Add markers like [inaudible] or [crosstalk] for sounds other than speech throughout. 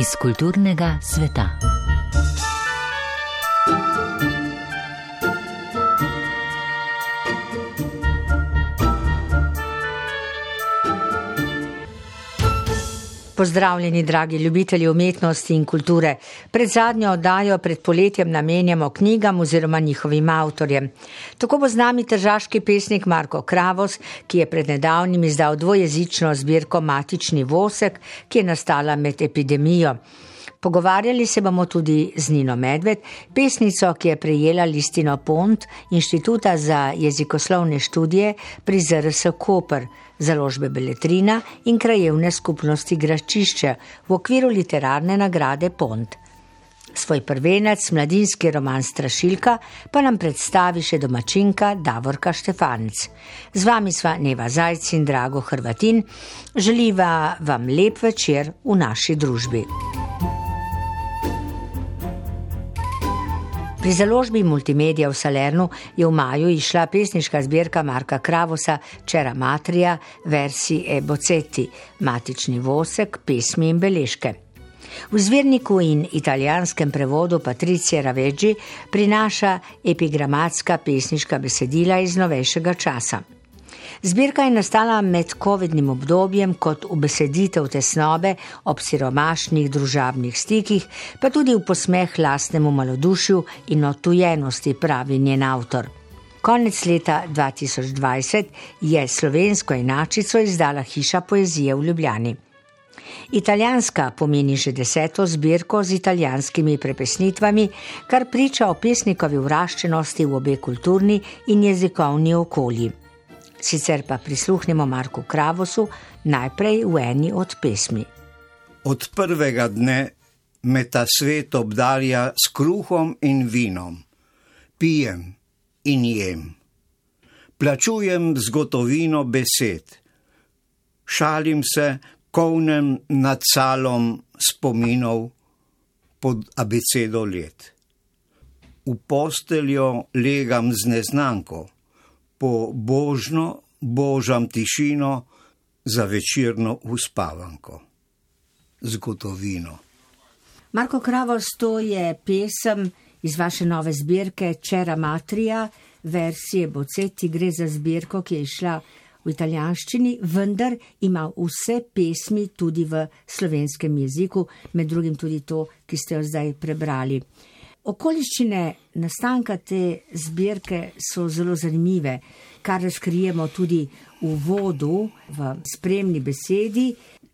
iz kulturnega sveta. Pozdravljeni, dragi ljubitelji umetnosti in kulture. Pred zadnjo oddajo pred poletjem namenjamo knjigam oziroma njihovim avtorjem. Tako bo z nami težaški pesnik Marko Kravos, ki je pred nedavnim izdal dvojezično zbirko Matični vosek, ki je nastala med epidemijo. Pogovarjali se bomo tudi z Nino Medved, pesnico, ki je prejela listino Pont Inštituta za jezikoslovne študije pri ZRS Koper založbe Beletrina in krajevne skupnosti Gračišče v okviru literarne nagrade Pont. Svoj prvenec, mladinski roman Strašilka, pa nam predstavi še domačinka Davorka Štefanec. Z vami sva Neva Zajc in Drago Hrvatin, želiva vam lep večer v naši družbi. Pri založbi Multimedia v Salernu je v maju išla pesniška zbirka Marka Kravosa Čera Matrija, versi e Bocetti, matični vosek, pesmi in beležke. V zvirniku in italijanskem prevodu Patricije Raveđi prinaša epigramatska pesniška besedila iz novejšega časa. Zbirka je nastala med COVID-nim obdobjem kot ubeseditev tesnobe ob siromašnih družabnih stikih, pa tudi v posmeh lastnemu malodušju in otujenosti, pravi njen avtor. Konec leta 2020 je slovensko enačico izdala hiša poezije v Ljubljani. Italijanska pomeni že deseto zbirko z italijanskimi prepesnitvami, kar priča o pesnikovi vraščenosti v obe kulturni in jezikovni okolji. Sicer pa prisluhnemo Marku Kravosu najprej v eni od pesmi. Od prvega dne me ta svet obdarja s kruhom in vinom, pijem in jem, plačujem z gotovino besed, šalim se, kovnem nad salom spominov pod abecedo let. V posteljo legam z neznanko po božno, božam tišino za večerno uspavanko. Zgodovino. Marko Kravos, to je pesem iz vaše nove zbirke Čera Matrija, versije Boceti. Gre za zbirko, ki je išla v italijanščini, vendar ima vse pesmi tudi v slovenskem jeziku, med drugim tudi to, ki ste jo zdaj prebrali. Okoliščine nastanka te zbirke so zelo zanimive, kar razkrijemo tudi v vodu, v spremni besedi,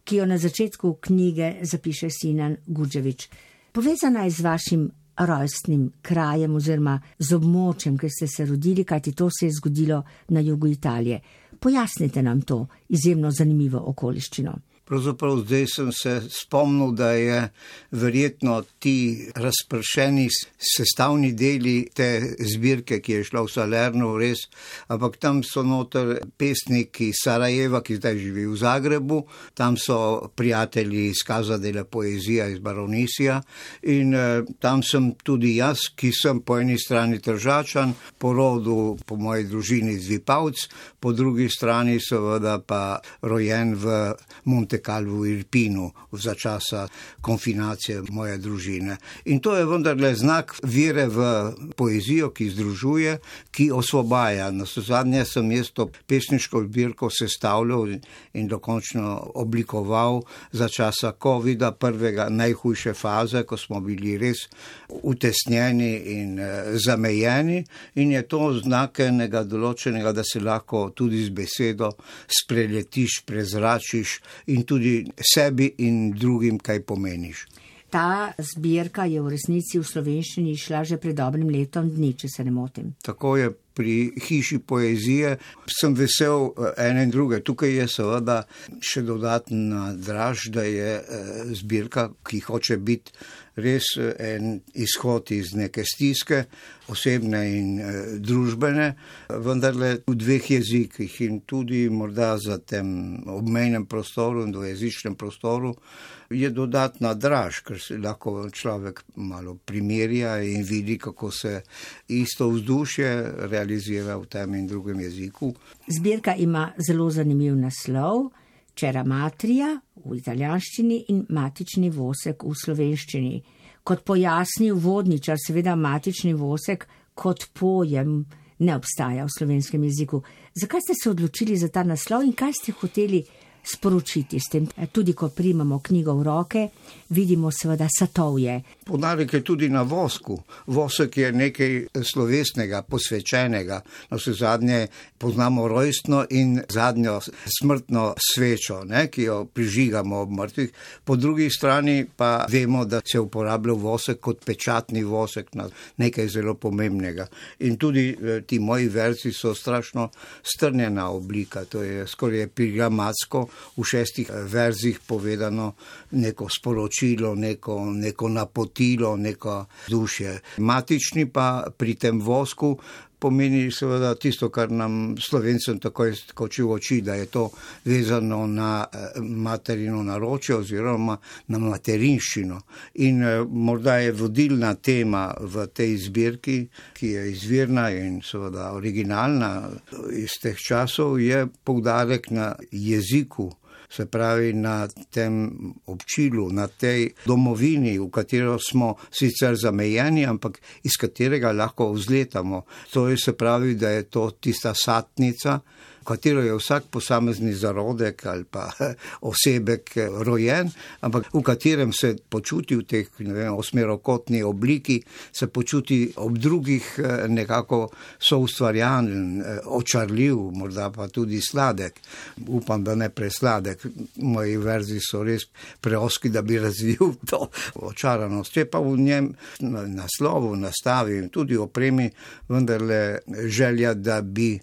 ki jo na začetku knjige zapiše Sinan Guđevič. Povezana je z vašim rojstnim krajem oziroma z območjem, kjer ste se rodili, kajti to se je zgodilo na jugu Italije. Pojasnite nam to izjemno zanimivo okoliščino. Pravzaprav zdaj sem se spomnil, da je verjetno ti razpršeni sestavni deli te zbirke, ki je šla v Salerno, res, ampak tam so noter pesniki Sarajeva, ki zdaj živi v Zagrebu, tam so prijatelji iz Kazadele poezija iz Baronisija in eh, tam sem tudi jaz, ki sem po eni strani tržačan, po rodu, po moji družini z Vipavc, po drugi strani seveda pa rojen v Monte tekali v Irpinu za časa konfinacije moje družine. In to je vendarle znak vere v poezijo, ki združuje, ki osvobaja. Na zadnje sem jaz to pesniško zbirko sestavljal in dokončno oblikoval za časa COVID-a, prvega najhujše faze, ko smo bili res utesnjeni in eh, zamejeni. In je to znak enega določenega, da se lahko tudi z besedo spreletiš, prezračiš in tudi sebi in drugim, kaj pomeniš. Ta zbirka je v resnici v slovenščini šla že pred dobrim letom dni, če se ne motim. Tako je pri hiši poezije. Sem vesel eh, ene in druge. Tukaj je seveda še dodatna draž, da je eh, zbirka, ki hoče biti res eh, en izhod iz neke stiske, osebne in družbene, vendarle v dveh jezikih in tudi morda za tem obmejnem prostoru in dvojezičnem prostoru je dodatna draž, ker se lahko človek malo primerja in vidi, kako se isto vzdušje realizira v tem in drugem jeziku. Zbirka ima zelo zanimiv naslov. Čera matrija v italijanščini in matični vosek v slovenščini. Kot pojasni uvodničar, seveda matični vosek kot pojem ne obstaja v slovenskem jeziku. Zakaj ste se odločili za ta naslov in kaj ste hoteli sporočiti s tem. Tudi ko primamo knjigo v roke, vidimo seveda satovje. Podarek je tudi na vosku. Vosek je nekaj slovesnega, posvečenega. Na vse zadnje poznamo rojstno in zadnjo smrtno svečo, ne, ki jo prižigamo ob mrtvih. Po drugi strani pa vemo, da se uporablja vosek kot pečatni vosek na nekaj zelo pomembnega. In tudi eh, ti moji verzi so strašno strnjena oblika, to je skoraj pijamatsko, v šestih eh, verzih povedano neko sporočilo, neko, neko napotilo, neko dušje. Matični pa pri tem vosku pomeni seveda tisto, kar nam slovencem takoj skoči v oči, da je to vezano na eh, materino naročje oziroma na materinščino. In eh, morda je vodilna tema v tej zbirki, ki je izvirna in seveda originalna iz teh časov, je poudarek na jeziku se pravi na tem občilu, na tej domovini, v katero smo sicer zamejeni, ampak iz katerega lahko vzletamo. To je se pravi, da je to tista satnica, katero je vsak posamezni zarodek ali pa [laughs] osebek rojen, ampak v katerem se počuti v teh vem, osmerokotni obliki, se počuti ob drugih eh, nekako soustvarjan, eh, očarljiv, morda pa tudi sladek. Upam, da ne presladek. Moji verzi so res preoski, da bi [laughs] razvil to očaranost. Če pa v njem naslovu, nastavi in tudi opremi, vendarle želja, da bi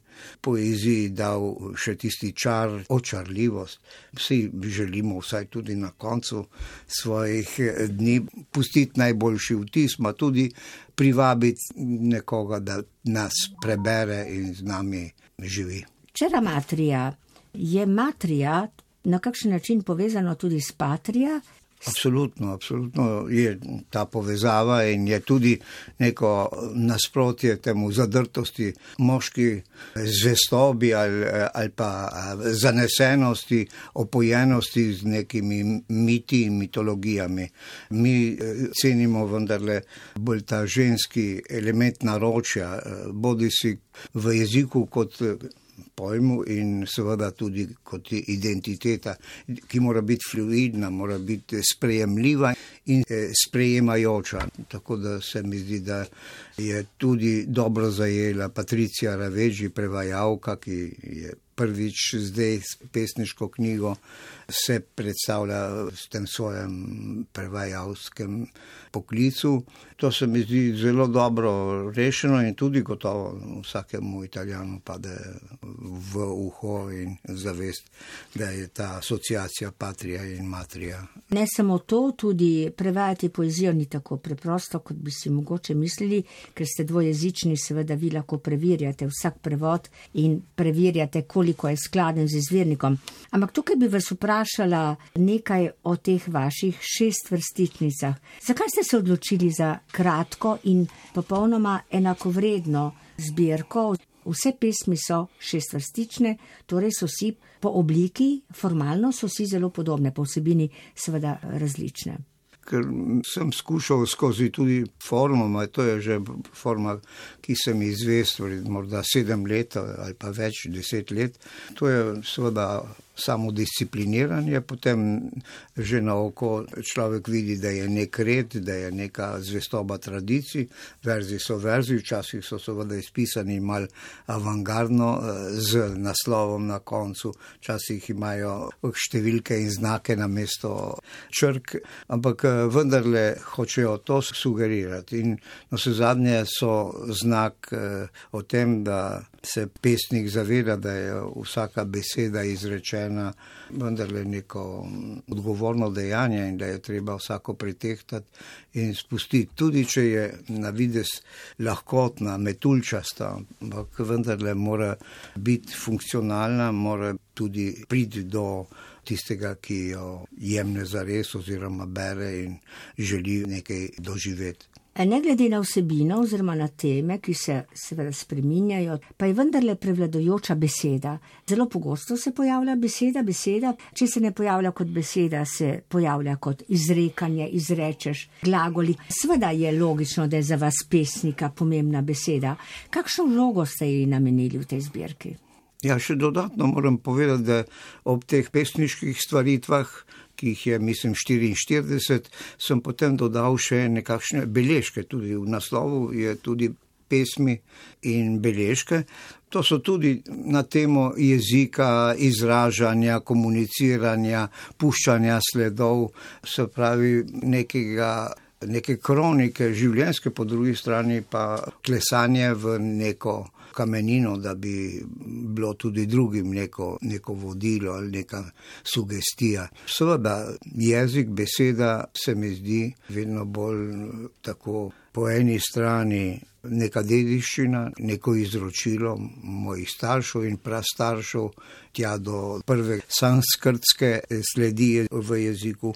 poeziji dal še tisti čar, očarljivost. Vsi želimo vsaj tudi na koncu svojih dni pustiti najboljši vtis, pa tudi privabiti nekoga, da nas prebere in z nami živi. Čera matrija je matrija na kakšen način povezano tudi s patrija, Absolutno, absolutno je ta povezava in je tudi neko nasprotje temu zadrtosti moški zvestobi ali, ali pa zanesenosti, opojenosti z nekimi miti in mitologijami. Mi eh, cenimo vendarle bolj ta ženski element naročja, eh, bodi si v jeziku kot pojmu in seveda tudi kot identiteta, ki mora biti fluidna, mora biti sprejemljiva in eh, sprejemajoča. Tako da se mi zdi, da je tudi dobro zajela Patricija Raveži, prevajalka, ki je prvič zdaj pesniško knjigo se predstavlja s tem svojem prevajalskem poklicu. To se mi zdi zelo dobro rešeno in tudi gotovo vsakemu italijanu pade v uho in zavest, da je ta asociacija patrija in matrija. Ne samo to, tudi prevajati poezijo ni tako preprosto, kot bi si mogoče mislili, ker ste dvojezični, seveda vi lahko preverjate vsak prevod in preverjate, koliko je skladen z izvirnikom. Ampak tukaj bi vas vprašala nekaj o teh vaših šest vrstičnicah. Zakaj ste se odločili za kratko in popolnoma enakovredno zbirko? Vse pesmi so šestvrstične, torej so vsi po obliki, formalno so vsi zelo podobne, po vsebini seveda različne ker sem skušal skozi tudi formo, to je že forma, ki se mi izvesti, morda sedem let ali pa več, deset let. To je seveda samo discipliniranje, potem že na oko človek vidi, da je nek red, da je neka zvestoba tradicij, verzi so verzi, včasih so seveda izpisani mal avangardno eh, z naslovom na koncu, včasih imajo številke in znake na mesto črk, ampak eh, vendarle hočejo to sugerirati. In na vse zadnje so znak eh, o tem, da se pesnik zaveda, da je vsaka beseda izrečena vendarle neko odgovorno dejanje in da je treba vsako pretehtati in spustiti. Tudi če je na vides lahkotna, metulčasta, ampak vendarle mora biti funkcionalna, mora tudi priti do tistega, ki jo jemne za res oziroma bere in želi nekaj doživeti. Ne glede na vsebino oziroma na teme, ki se seveda spreminjajo, pa je vendarle prevladojoča beseda. Zelo pogosto se pojavlja beseda, beseda. Če se ne pojavlja kot beseda, se pojavlja kot izrekanje, izrečeš glagoli. Sveda je logično, da je za vas pesnika pomembna beseda. Kakšno vlogo ste ji namenili v tej zbirki? Ja, še dodatno moram povedati, da ob teh pesniških stvaritvah ki jih je, mislim, 44, sem potem dodal še nekakšne beležke, tudi v naslovu je tudi pesmi in beležke. To so tudi na temo jezika, izražanja, komuniciranja, puščanja sledov, se pravi nekega. Neke kronike življenjske, po drugi strani pa klesanje v neko kamenino, da bi bilo tudi drugim neko, neko vodilo ali neka sugestija. Seveda, jezik, beseda se mi zdi vedno bolj tako po eni strani neka dediščina, neko izročilo mojih staršev in prastaršev, tja do prve sanskrtske sledi v jeziku.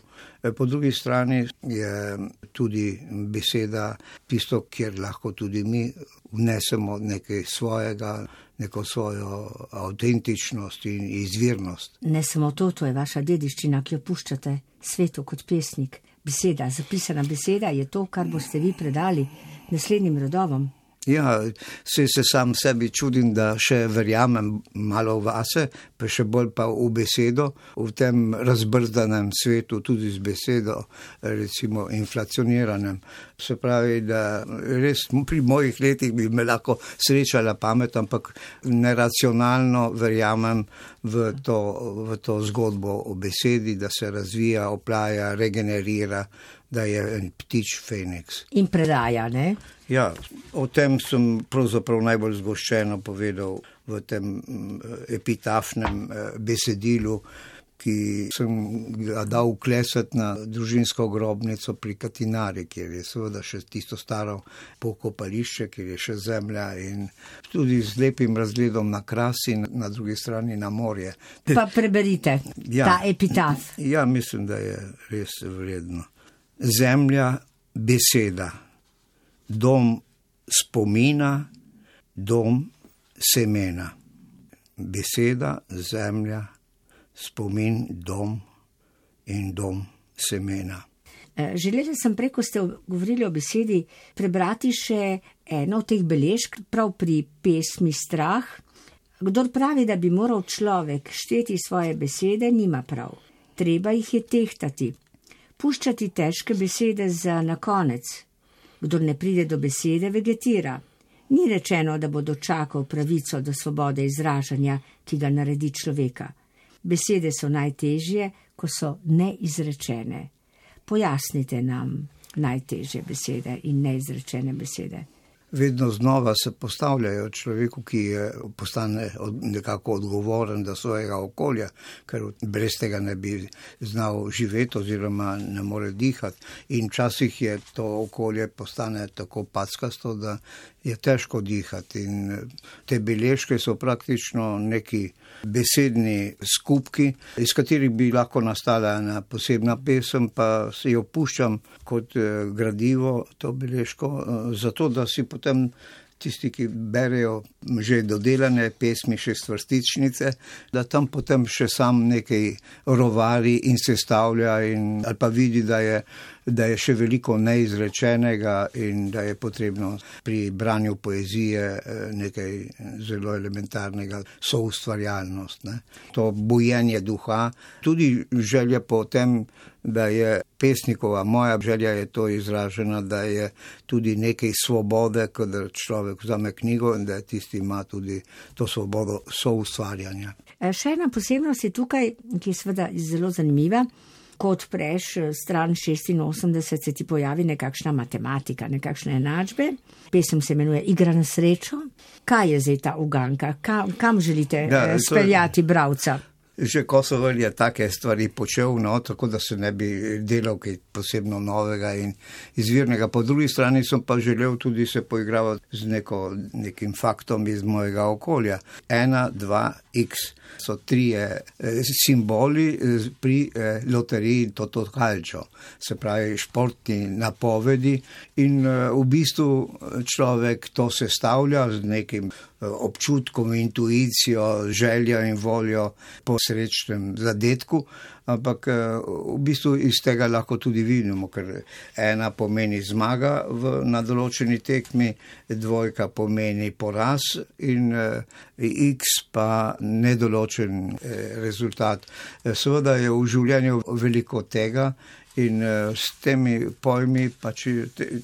Po drugi strani je tudi beseda tisto, kjer lahko tudi mi vnesemo nekaj svojega, neko svojo avtentičnost in izvirnost. Ne samo to, to je vaša dediščina, ki jo puščate svetu kot pesnik. Beseda, zapisana beseda je to, kar boste vi predali naslednjim rodovom. Ja, se, se sam sebi čudim, da še verjamem malo vase, pa še bolj pa v besedo, v tem razbrzdanem svetu, tudi z besedo, recimo inflacioniranem. Se pravi, da res pri mojih letih bi me lahko srečala pamet, ampak neracionalno verjamem v to, v to zgodbo o besedi, da se razvija, oplaja, regenerira da je en ptič Feniks. In predaja, ne? Ja, o tem sem pravzaprav najbolj zgoščeno povedal v tem mm, epitafnem eh, besedilu, ki sem ga dal uklesati na družinsko grobnico pri Katinari, kjer je seveda še tisto staro pokopališče, kjer je še zemlja in tudi z lepim razgledom na krasi in na drugi strani na morje. Pa preberite ja, ta epitaf. Ja, mislim, da je res vredno zemlja beseda, dom spomina, dom semena. Beseda, zemlja, spomin, dom in dom semena. E, želela sem preko ste govorili o besedi prebrati še eno od teh beležk, prav pri pesmi Strah. Kdor pravi, da bi moral človek šteti svoje besede, nima prav. Treba jih je tehtati puščati težke besede za na konec. Kdor ne pride do besede, vegetira. Ni rečeno, da bo dočakal pravico do svobode izražanja, ki ga naredi človeka. Besede so najtežje, ko so neizrečene. Pojasnite nam najtežje besede in neizrečene besede vedno znova se postavljajo človeku, ki je postane nekako odgovoren do svojega okolja, ker brez tega ne bi znal živeti oziroma ne more dihati. In včasih je to okolje postane tako packasto, da je težko dihati. In te beležke so praktično neki besedni skupki, iz katerih bi lahko nastala ena posebna pesem, pa si jo puščam kot eh, gradivo, to beležko, eh, zato da si potem tisti, ki berejo že dodelane pesmi, še stvrstičnice, da tam potem še sam nekaj rovari in sestavlja, in, ali pa vidi, da je, da je še veliko neizrečenega in da je potrebno pri branju poezije eh, nekaj zelo elementarnega, soustvarjalnost. Ne. To bojenje duha, tudi želja po tem, da je pesnikova, moja želja je to izražena, da je tudi nekaj svobode, kadar človek vzame knjigo in da je tisti ima tudi to svobodo soustvarjanja. E, še ena posebnost je tukaj, ki je seveda zelo zanimiva. Ko odpreš e, stran 86, se ti pojavi nekakšna matematika, nekakšne enačbe. Pesem se imenuje Igra na srečo. Kaj je zdaj ta uganka? Kam, kam želite ja, speljati bravca? Že Kosovo je take stvari počel, no, tako da se ne bi delal kaj posebno novega in izvirnega. Po drugi strani sem pa želel tudi se poigravati z neko, nekim faktom iz mojega okolja. Ena, dva, x so trije eh, simboli eh, pri eh, loteriji Toto Calcio, se pravi športni napovedi in v bistvu človek to sestavlja z nekim občutkom, intuicijo, željo in voljo po srečnem zadetku, ampak v bistvu iz tega lahko tudi vidimo, ker ena pomeni zmaga v nadoločeni tekmi, dvojka pomeni poraz in x pa nedoločen rezultat. Seveda je v življenju veliko tega In uh, s temi pojmi pač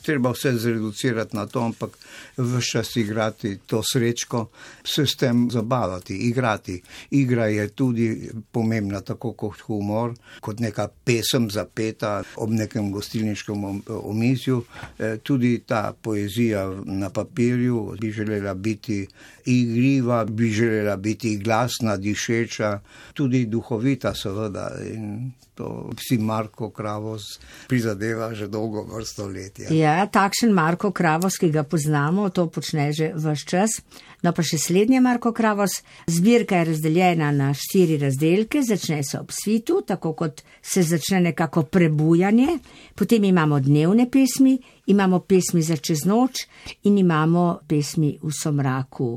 treba vse zreducirati na to, ampak vse čas igrati to srečko, se s tem zabavati, igrati. Igra je tudi pomembna, tako kot humor, kot neka pesem zapeta ob nekem gostilniškem omizju. E, tudi ta poezija na papirju bi želela biti igriva, bi želela biti glasna, dišeča, tudi duhovita, seveda. In to si Marko Kravos prizadeva že dolgo vrsto let. Ja. ja, takšen Marko Kravos, ki ga poznamo, to počne že vse čas. No pa še slednje Marko Kravos. Zbirka je razdeljena na štiri razdelke, začne se ob svitu, tako kot se začne nekako prebujanje, potem imamo dnevne pesmi, imamo pesmi za čez noč in imamo pesmi v somraku.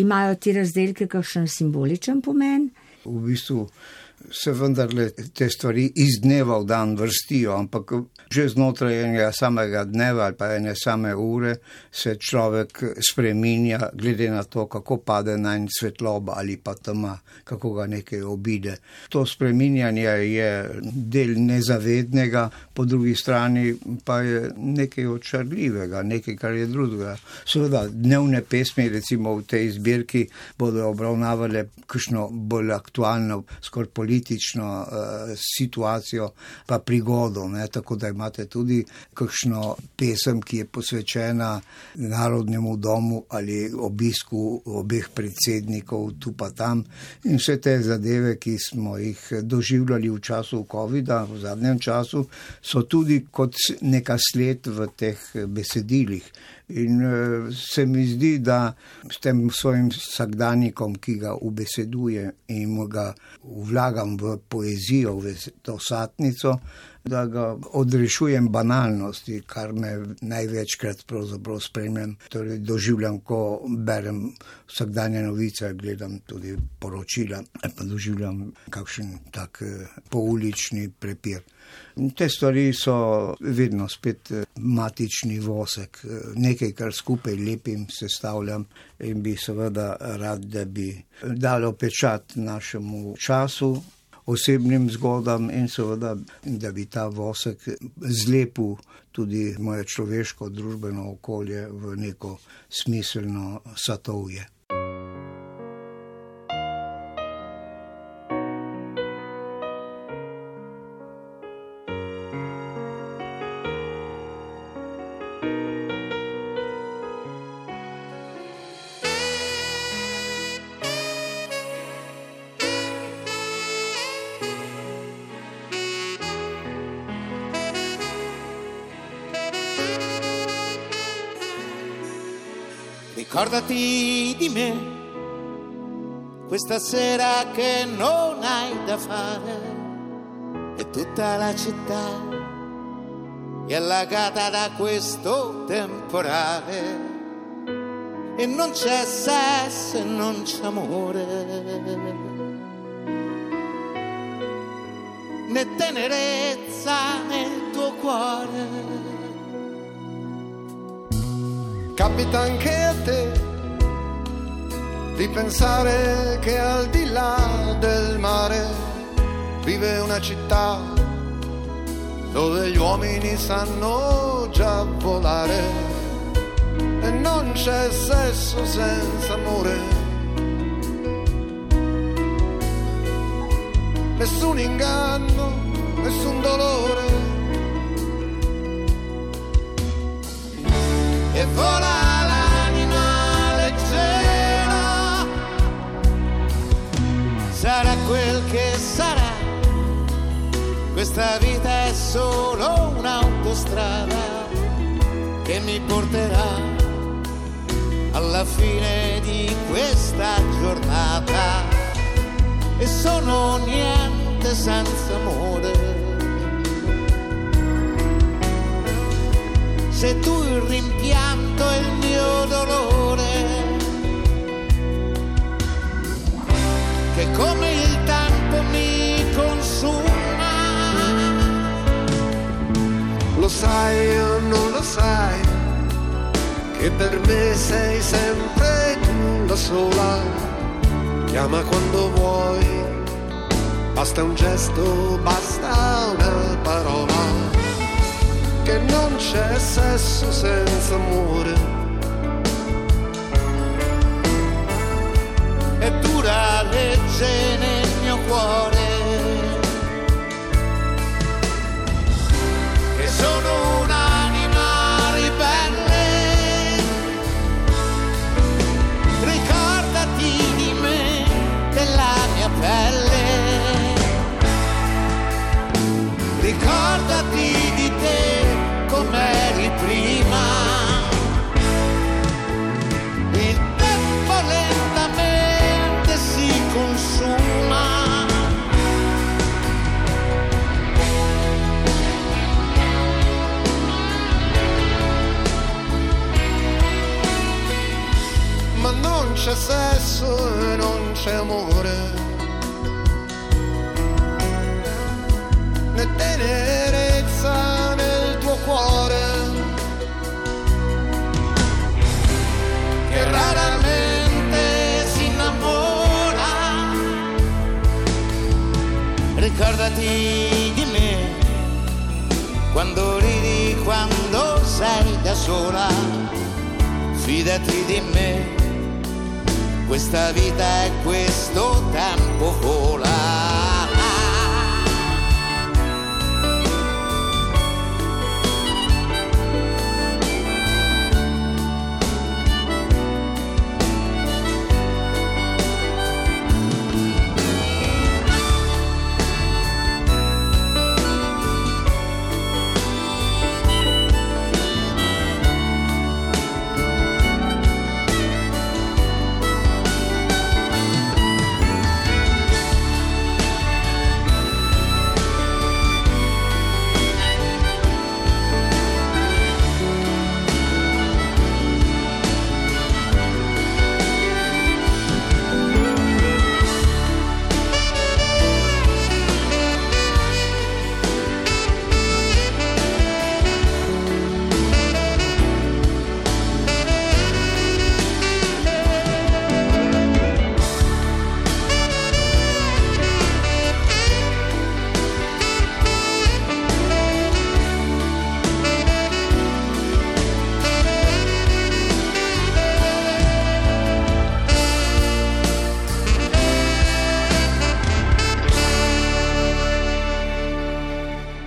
Imajo ti razdelke kakšen simboličen pomen? V bistvu se vendarle te stvari iz dneva v dan vrstijo, ampak že znotraj enega samega dneva ali pa ene same ure se človek spreminja, glede na to, kako pade na en svetloba ali pa tema, kako ga nekaj obide. To spreminjanje je del nezavednega, po drugi strani pa je nekaj očarljivega, nekaj, kar je drugega. Seveda, dnevne pesmi, recimo v tej zbirki, bodo obravnavale kakšno bolj aktualno, skoraj politično uh, situacijo, pa prigodo, ne, tako da imate tudi kakšno pesem, ki je posvečena Narodnemu domu ali obisku obeh predsednikov tu pa tam in vse te zadeve, ki smo jih doživljali v času COVID-a, v zadnjem času, so tudi kot neka sled v teh besedilih. In uh, se mi zdi, da s tem svojim vsakdanjikom, ki ga ubeseduje in ga vlagam v poezijo, v to satnico, da ga odrešujem banalnosti, kar me največkrat pravzaprav spremljam. Torej, doživljam, ko berem vsakdanje novice, gledam tudi poročila, pa doživljam kakšen tak eh, poulični prepir. Te stvari so vedno spet eh, matični vosek, eh, nekaj, kar skupaj lepim sestavljam in bi seveda rad, da bi dalo pečat našemu času, osebnim zgodam in seveda, da bi ta vosek zlepil tudi moje človeško družbeno okolje v neko smiselno satovje. Ricordati di me, questa sera che non hai da fare e tutta la città. È allagata da questo temporale. E non c'è sesso e non c'è amore. Né tenerezza nel tuo cuore capita anche a te di pensare che al di là del mare vive una città dove gli uomini sanno già volare e non c'è sesso senza amore. Nessun inganno, nessun dolore e vola questa vita è solo un'autostrada che mi porterà alla fine di questa giornata e sono niente senza amore. Se tu il rimpianto e il mio dolore, che come il sai o non lo sai, che per me sei sempre tu la sola. Chiama quando vuoi, basta un gesto, basta una parola. Che non c'è sesso senza amore. è dura legge nel mio cuore. C'è sesso e non c'è amore. Né tenerezza nel tuo cuore. che raramente si innamora. Ricordati di me quando ridi, quando sei da sola. Fidati di me, questa vita e questo tempo vola.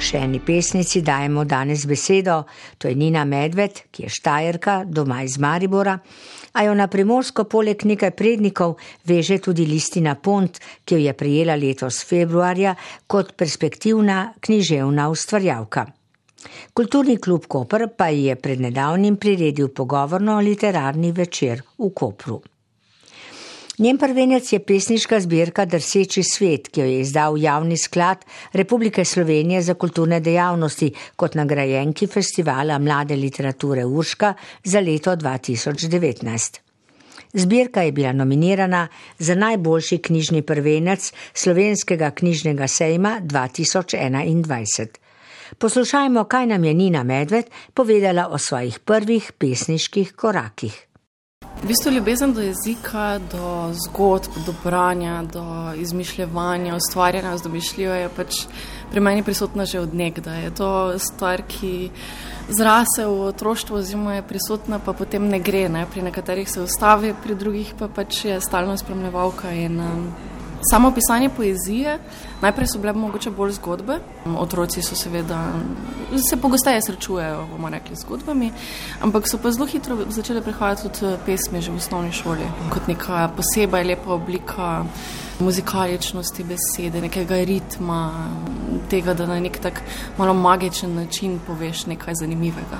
Še eni pesnici dajemo danes besedo, to je Nina Medved, ki je štajerka, doma iz Maribora, a jo na primorsko poleg nekaj prednikov veže tudi listina Pont, ki jo je prijela letos februarja kot perspektivna književna ustvarjavka. Kulturni klub Koper pa je pred nedavnim priredil pogovorno-literarni večer v Kopru. Njen prvenec je pesniška zbirka Drseči svet, ki jo je izdal javni sklad Republike Slovenije za kulturne dejavnosti kot nagrajenki festivala mlade literature Urška za leto 2019. Zbirka je bila nominirana za najboljši knjižni prvenec slovenskega knjižnega sejma 2021. Poslušajmo, kaj nam je Nina Medved povedala o svojih prvih pesniških korakih. V bistvu ljubezen do jezika, do zgodb, do branja, do izmišljanja, ustvarjanja z domišljijo je pač pri meni prisotna že od nekdaj. Je to stvar, ki zrase v otroštvu, oziroma je prisotna, pa potem ne gre. Ne? Pri nekaterih se ustavi, pri drugih pa pač je stalno spremljevalka. In, um, samo pisanje poezije, najprej so bile mogoče bolj zgodbe. Otroci so seveda se pogosteje srečujejo, bomo rekli, z zgodbami, ampak so pa zelo hitro začele prihajati tudi pesmi že v osnovni šoli, kot neka posebej lepa oblika muzikaličnosti besede, nekega ritma, tega, da na nek tak malo magičen način poveš nekaj zanimivega.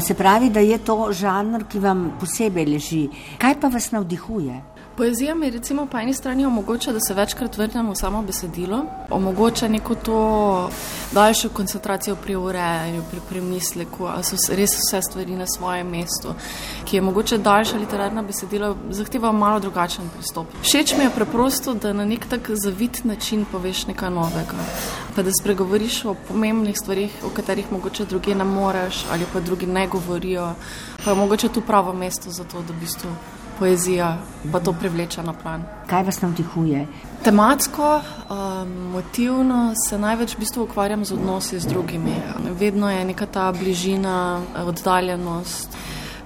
Se pravi, da je to žanr, ki vam posebej leži. Kaj pa vas navdihuje? Poezija mi recimo po eni strani omogoča, da se večkrat vrnem v samo besedilo, omogoča neko to daljšo koncentracijo pri urejanju, pri premisleku, ali so res vse stvari na svojem mestu, ki je mogoče daljša literarna besedila, zahteva malo drugačen pristop. Všeč mi je preprosto, da na nek tak zavit način poveš nekaj novega, pa da spregovoriš o pomembnih stvarih, o katerih mogoče druge ne moreš ali pa drugi ne govorijo, pa je mogoče tu pravo mesto za to, da v bistvu poezija pa to privleče na plan. Kaj vas navdihuje? Tematsko, um, motivno se največ v bistvu ukvarjam z odnosi z drugimi. Vedno je neka ta bližina, oddaljenost.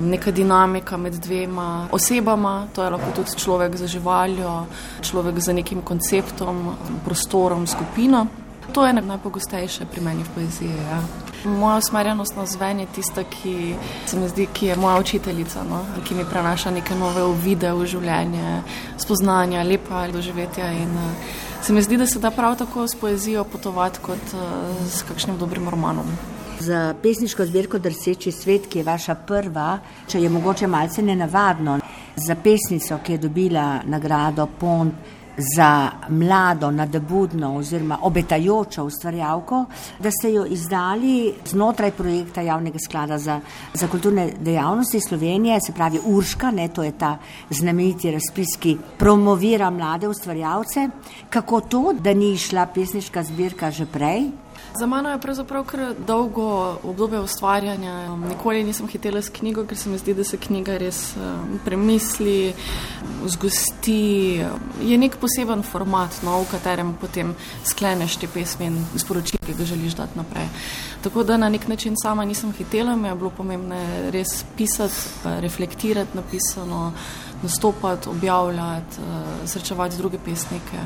Neka dinamika med dvema osebama, to je lahko tudi človek za živaljo, človek za nekim konceptom, prostorom, skupino. To je najpogostejše pri meni v poeziji. Ja. Moja usmerjenost na zven je tista, ki se mi zdi, ki je moja učiteljica, no? ki mi prenaša neke nove uvide v življenje, spoznanja, lepa doživetja. In, uh, se mi zdi, da se da prav tako s poezijo potovati kot uh, s kakšnim dobrim romanom. Za pesniško zbirko Drseči svet, ki je vaša prva, če je mogoče malce nenavadno, za pesnico, ki je dobila nagrado Pont za mlado, nadebudno oziroma obetajočo ustvarjalko, da ste jo izdali znotraj projekta Javnega sklada za, za kulturne dejavnosti Slovenije, se pravi Urška, ne, to je ta znameniti razpis, ki promovira mlade ustvarjalce. Kako to, da ni šla pesniška zbirka že prej? Za mano je pravzaprav kar dolgo obdobje ustvarjanja. Nikoli nisem hitela s knjigo, ker se mi zdi, da se knjiga res um, premisli, zgosti. Je nek poseben format, no, v katerem potem skleneš te pesmi in sporočila, ki ga želiš dati naprej. Tako da na nek način sama nisem hitela, mi je bilo pomembno res pisati, reflektirati napisano nastopati, objavljati, uh, srečevati druge pesnike.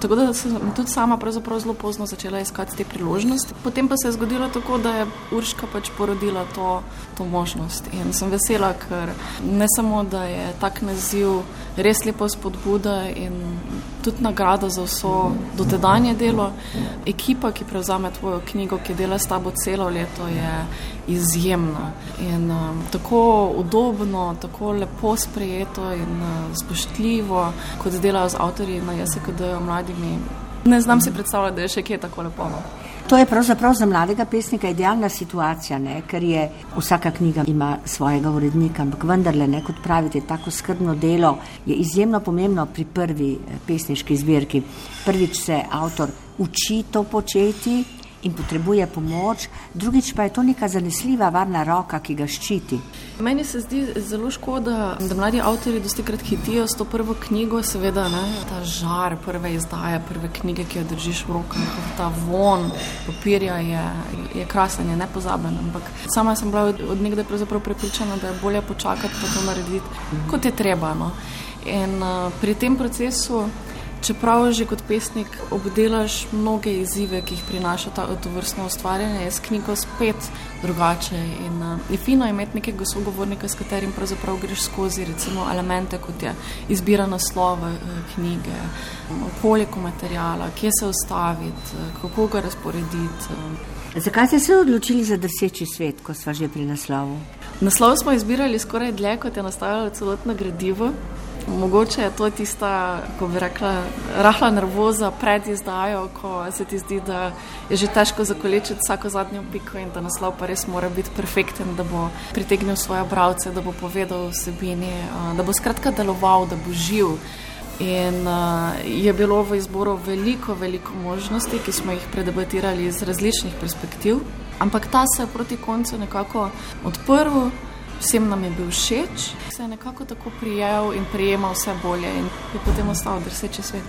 Tako da sem tudi sama zelo pozno začela iskati te priložnosti. Potem pa se je zgodilo tako, da je Urška pač porodila to, to možnost. In sem vesela, ker ne samo, da je tak naziv res lepo spodbuda in tudi nagrada za vso dotedanje delo. Ekipa, ki prevzame tvojo knjigo, ki dela s tabo celo leto, je izjemna. In um, tako udobno, tako lepo sprejeto in uh, spoštljivo, kot delajo z avtorji na JSKD-ju mladimi. Ne znam si predstavljati, da je še kje tako lepo. No. To je pravzaprav za mladega pesnika idealna situacija, ne? ker je vsaka knjiga ima svojega urednika, ampak vendarle, ne, kot pravite, tako skrbno delo je izjemno pomembno pri prvi eh, pesniški zbirki. Prvič se avtor uči to početi, in potrebuje pomoč, drugič pa je to neka zanesljiva, varna roka, ki ga ščiti. Meni se zdi zelo škoda, da mladi avtori dosti krat hitijo s to prvo knjigo, seveda ne, ta žar prve izdaje, prve knjige, ki jo držiš v rokah, ta von papirja je, je krasen, je nepozaben. Ampak sama sem bila od, od nekdaj prepričana, da je bolje počakati, pa to narediti, kot je treba. No. In uh, pri tem procesu Čeprav že kot pesnik obdelaš mnoge izzive, ki jih prinaša ta vrstno ustvarjanje, je s knjigo spet drugače. In, uh, je fino imeti nekega sogovornika, s katerim pravzaprav greš skozi recimo, elemente, kot je izbira naslova uh, knjige, koliko materijala, kje se ustaviti, uh, kako ga razporediti. Uh. Zakaj ste se odločili za drseči svet, ko smo že pri naslovu? Naslov smo izbirali skoraj dlje, kot je nastavljalo celotno gradivo. Mogoče je to tista, ko bi rekla, rahla nervoza pred izdajo, ko se ti zdi, da je že težko zakolečiti vsako zadnjo piko in da naslov pa res mora biti perfekten, da bo pritegnil svoje bralce, da bo povedal vsebini, da bo skratka deloval, da bo živ. In uh, je bilo v izboru veliko, veliko možnosti, ki smo jih predebatirali iz različnih perspektiv, ampak ta se je proti koncu nekako odprl vsem nam je bil všeč, se je nekako tako prijel in prijemal vse bolje in je potem ostal drseče svet.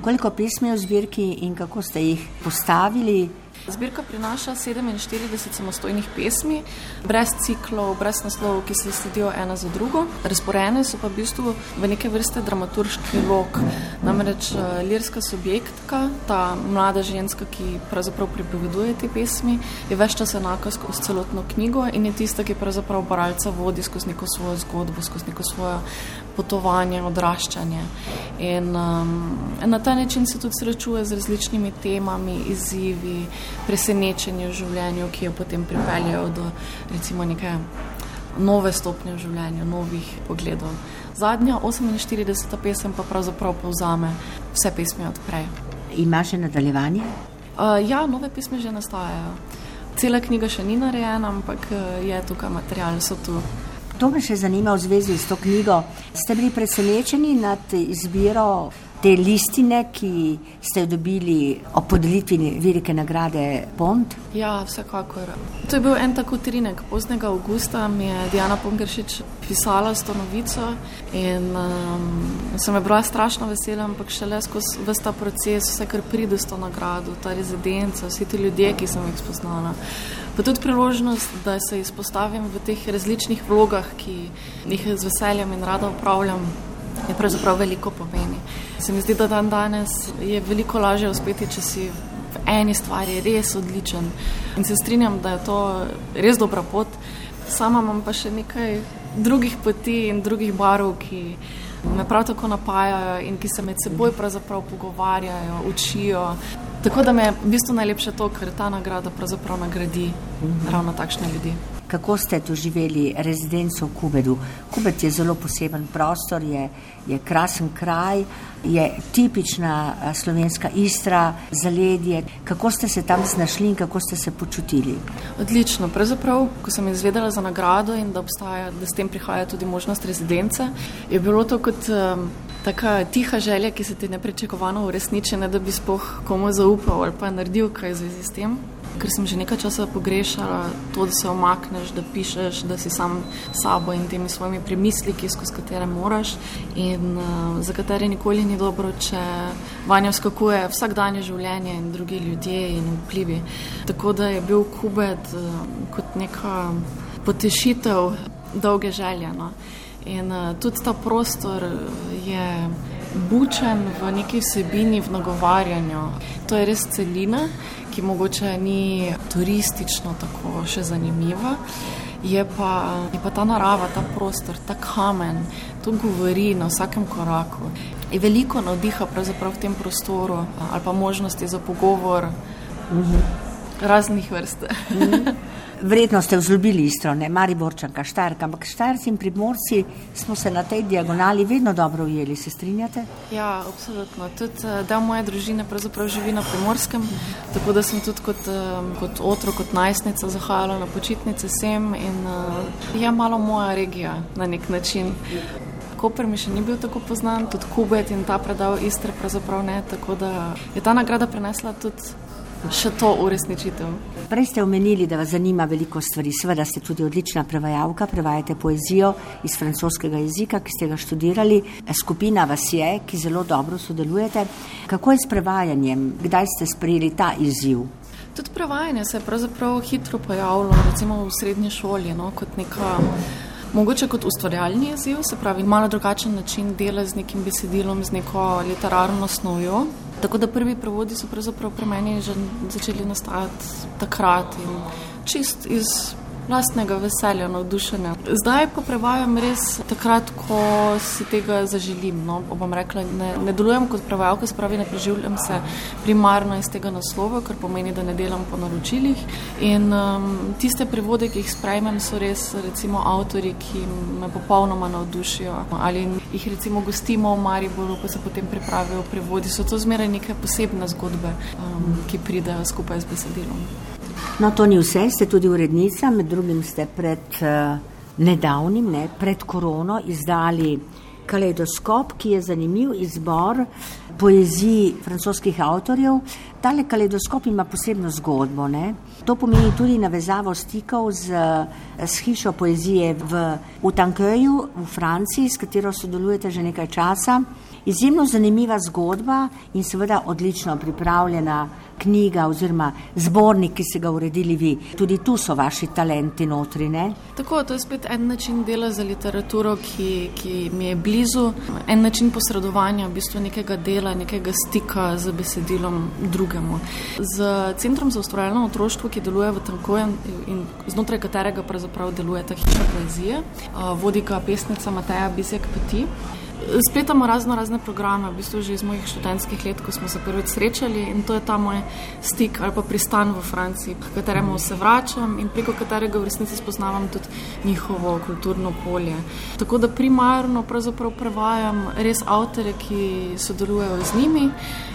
Koliko pismi v zbirki in kako ste jih postavili? Zbirka prinaša 47 samostojnih pesmi, brez ciklov, brez naslovov, ki se sledijo ena za drugo. Razporejene so pa v bistvu v neke vrste dramaturški lok. Namreč eh, lirska subjektka, ta mlada ženska, ki pravzaprav pripoveduje te pesmi, je več čas enaka skozi celotno knjigo in je tista, ki pravzaprav bralca vodi skozi neko svojo zgodbo, skozi neko svojo potovanje, odraščanje. In um, na ta način se tudi srečuje z različnimi temami, izzivi, presenečenji v življenju, ki jo potem pripeljajo do recimo neke nove stopnje v življenju, novih pogledov. Zadnja 48. pesem pa pravzaprav povzame vse pesmi odprej. Ima še nadaljevanje? Uh, ja, nove pesmi že nastajajo. Cela knjiga še ni narejena, ampak uh, je tukaj material, so tu. To me še zanima v zvezi s to knjigo. Ste bili presenečeni nad izbiro te listine, ki ste jo dobili o podelitvi velike nagrade Bond? Ja, vsekakor. To je bil en tako trinek. Poznega avgusta mi je Diana Pongršič pisala s to novico in um, sem bila strašno vesela, ampak šele skozi vse ta proces, vse kar pride s to nagrado, ta rezidenca, vsi ti ljudje, ki sem jih spoznala. Pa tudi priložnost, da se izpostavim v teh različnih vlogah, ki jih z veseljem in rada upravljam je pravzaprav veliko pomeni. Se mi zdi, da dan danes je veliko lažje uspeti, če si v eni stvari res odličen. In se strinjam, da je to res dobra pot. Sama imam pa še nekaj drugih poti in drugih barov, ki me prav tako napajajo in ki se med seboj pogovarjajo, učijo. Tako da me je v bistvu najlepše to, ker ta nagrada pravzaprav nagradi ravno takšne ljudi. Kako ste doživeli rezidenco v Kubedu? Kubed je zelo poseben prostor, je, je krasen kraj, je tipična slovenska istra, zaledje. Kako ste se tam znašli in kako ste se počutili? Odlično. Pravzaprav, ko sem izvedela za nagrado in da, obstaja, da s tem prihaja tudi možnost rezidence, je bilo to kot um, taka tiha želja, ki se ti neprečakovano uresniči, ne da bi spoh komu zaupal ali pa naredil kaj v zvezi s tem ker sem že nekaj časa pogrešala to, da se omakneš, da pišeš, da si sam sabo in temi svojimi premisliki, skozi katere moraš in uh, za katere nikoli ni dobro, če vanjo skakuje vsakdanje življenje in drugi ljudje in vplivi. Tako da je bil Kubed uh, kot neka potešitev dolge želje. No. In uh, tudi ta prostor je bučen v neki vsebini, v nagovarjanju. To je res celina, ki mogoče ni turistično tako še zanimiva. Je pa, je pa ta narava, ta prostor, ta kamen, to govori na vsakem koraku. Je veliko navdiha v tem prostoru ali pa možnosti za pogovor mm -hmm. raznih vrst. Mm -hmm. Vredno ste vzljubili istro, ne Mariborčanka, Štajerka, ampak Štajerci in Primorci smo se na tej diagonali vedno dobro ujeli, se strinjate? Ja, absolutno. Tudi eh, del moje družine pravzaprav živi na Primorskem, tako da sem tudi kot, eh, kot otrok, kot najstnica zahajala na počitnice sem in uh, je malo moja regija na nek način. Koper mi še ni bil tako poznan, tudi Kubet in ta predal Istre pravzaprav ne, tako da je ta nagrada prenesla tudi še to uresničitev. Prej ste omenili, da vas zanima veliko stvari. Seveda ste tudi odlična prevajalka, prevajate poezijo iz francoskega jezika, ki ste ga študirali. Skupina vas je, ki zelo dobro sodelujete. Kako je s prevajanjem? Kdaj ste sprejeli ta izziv? Tudi prevajanje se je pravzaprav hitro pojavilo, recimo v srednji šoli, no, kot neka. Mogoče kot ustvarjalni izziv, se pravi, malo drugačen način dela z nekim besedilom, z neko literarno snovjo, Tako da prvi prevodi so pravzaprav pri meni že začeli nastajati takrat in čist iz lastnega veselja, navdušenja. Zdaj pa prevajam res takrat, ko si tega zaželim. No, bom rekla, ne, ne delujem kot prevajalka, spravi ne preživljam se primarno iz tega naslova, kar pomeni, da ne delam po naročilih. In um, tiste prevode, ki jih sprejmem, so res recimo avtori, ki me popolnoma navdušijo. Ali jih recimo gostimo v Mariboru, pa se potem pripravijo prevodi. So to zmeraj neke posebne zgodbe, um, ki pridejo skupaj z besedilom. No, to ni vse, ste tudi urednica, med drugim ste pred uh, nedavnim, ne, pred korono, izdali kaleidoskop, ki je zanimiv izbor poezij francoskih avtorjev. Tale kaleidoskop ima posebno zgodbo. Ne? To pomeni tudi navezavo stikov z, z hišo poezije v Utankeju v Franciji, s katero sodelujete že nekaj časa. Izjemno zanimiva zgodba in seveda odlično pripravljena knjiga oziroma zbornik, ki ste ga uredili vi. Tudi tu so vaši talenti notri. Ne? Tako, to je spet en način dela za literaturo, ki, ki mi je blizu, en način posredovanja, v bistvu nekega dela, nekega stika z besedilom drugemu. Z Centrom za ustvarjalno otroštvo, ki deluje v Tankojem in znotraj katerega pravzaprav deluje ta hiša poezije, vodi ga pesnica Mateja Bizek Peti. Spletamo razno razne programe, v bistvu že iz mojih študentskih let, ko smo se prvič srečali in to je ta moj stik ali pa pristan v Franciji, k kateremu se vračam in preko katerega v resnici spoznavam tudi njihovo kulturno polje. Tako da primarno pravzaprav prevajam res avtore, ki sodelujejo z njimi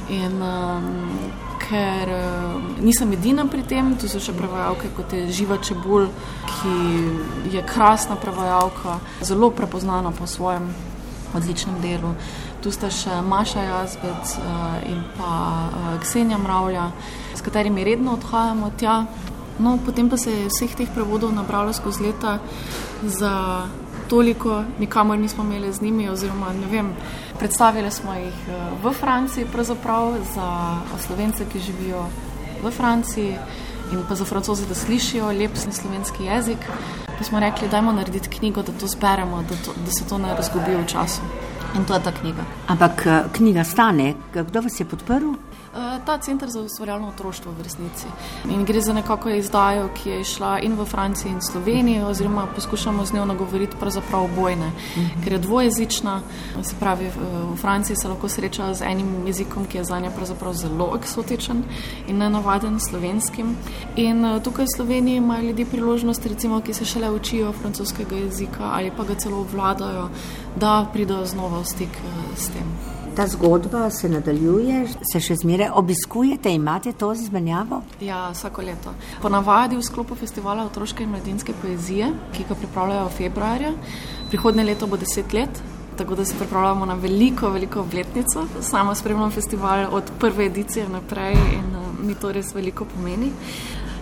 in um, ker um, nisem edina pri tem, tu so še prevajalke kot je Živa Čebul, ki je krasna prevajalka, zelo prepoznana po svojem odličnem delu. Tu sta še Maša Jazbec in pa Ksenja Mravlja, s katerimi redno odhajamo tja. No, potem pa se je vseh teh prevodov nabralo skozi leta za toliko, nikamor nismo imeli z njimi, oziroma ne vem, predstavili smo jih v Franciji, pravzaprav za slovence, ki živijo v Franciji in pa za francoze, da slišijo lep slovenski jezik. Pa smo rekli, dajmo narediti knjigo, da to zberemo, da, to, da se to ne razgubi v času. In to je ta knjiga. Ampak knjiga stane, kdo vas je podprl? Ta center za ustvarjalno otroštvo v resnici. In gre za nekako izdajo, ki je šla in v Franciji in Sloveniji, oziroma poskušamo z njo nagovoriti pravzaprav obojne, mhm. ker je dvojezična. Se pravi, v Franciji se lahko sreča z enim jezikom, ki je za njo pravzaprav zelo eksotičen in nenavaden slovenskim. In tukaj v Sloveniji imajo ljudje priložnost, recimo, ki se šele učijo francoskega jezika ali pa ga celo obvladajo, da pridejo znova v stik s tem. Ta zgodba se nadaljuje, se še zmeraj obiskujete, imate to izmenjavo? Ja, vsako leto. Ponavadi v sklopu festivala otroške in mladinske poezije, ki ga pripravljajo februarja, prihodnje leto bo deset let. Tako da se pripravljamo na veliko, veliko obletnico. Sama spremljam festival od prve edicije naprej in uh, mi to res veliko pomeni.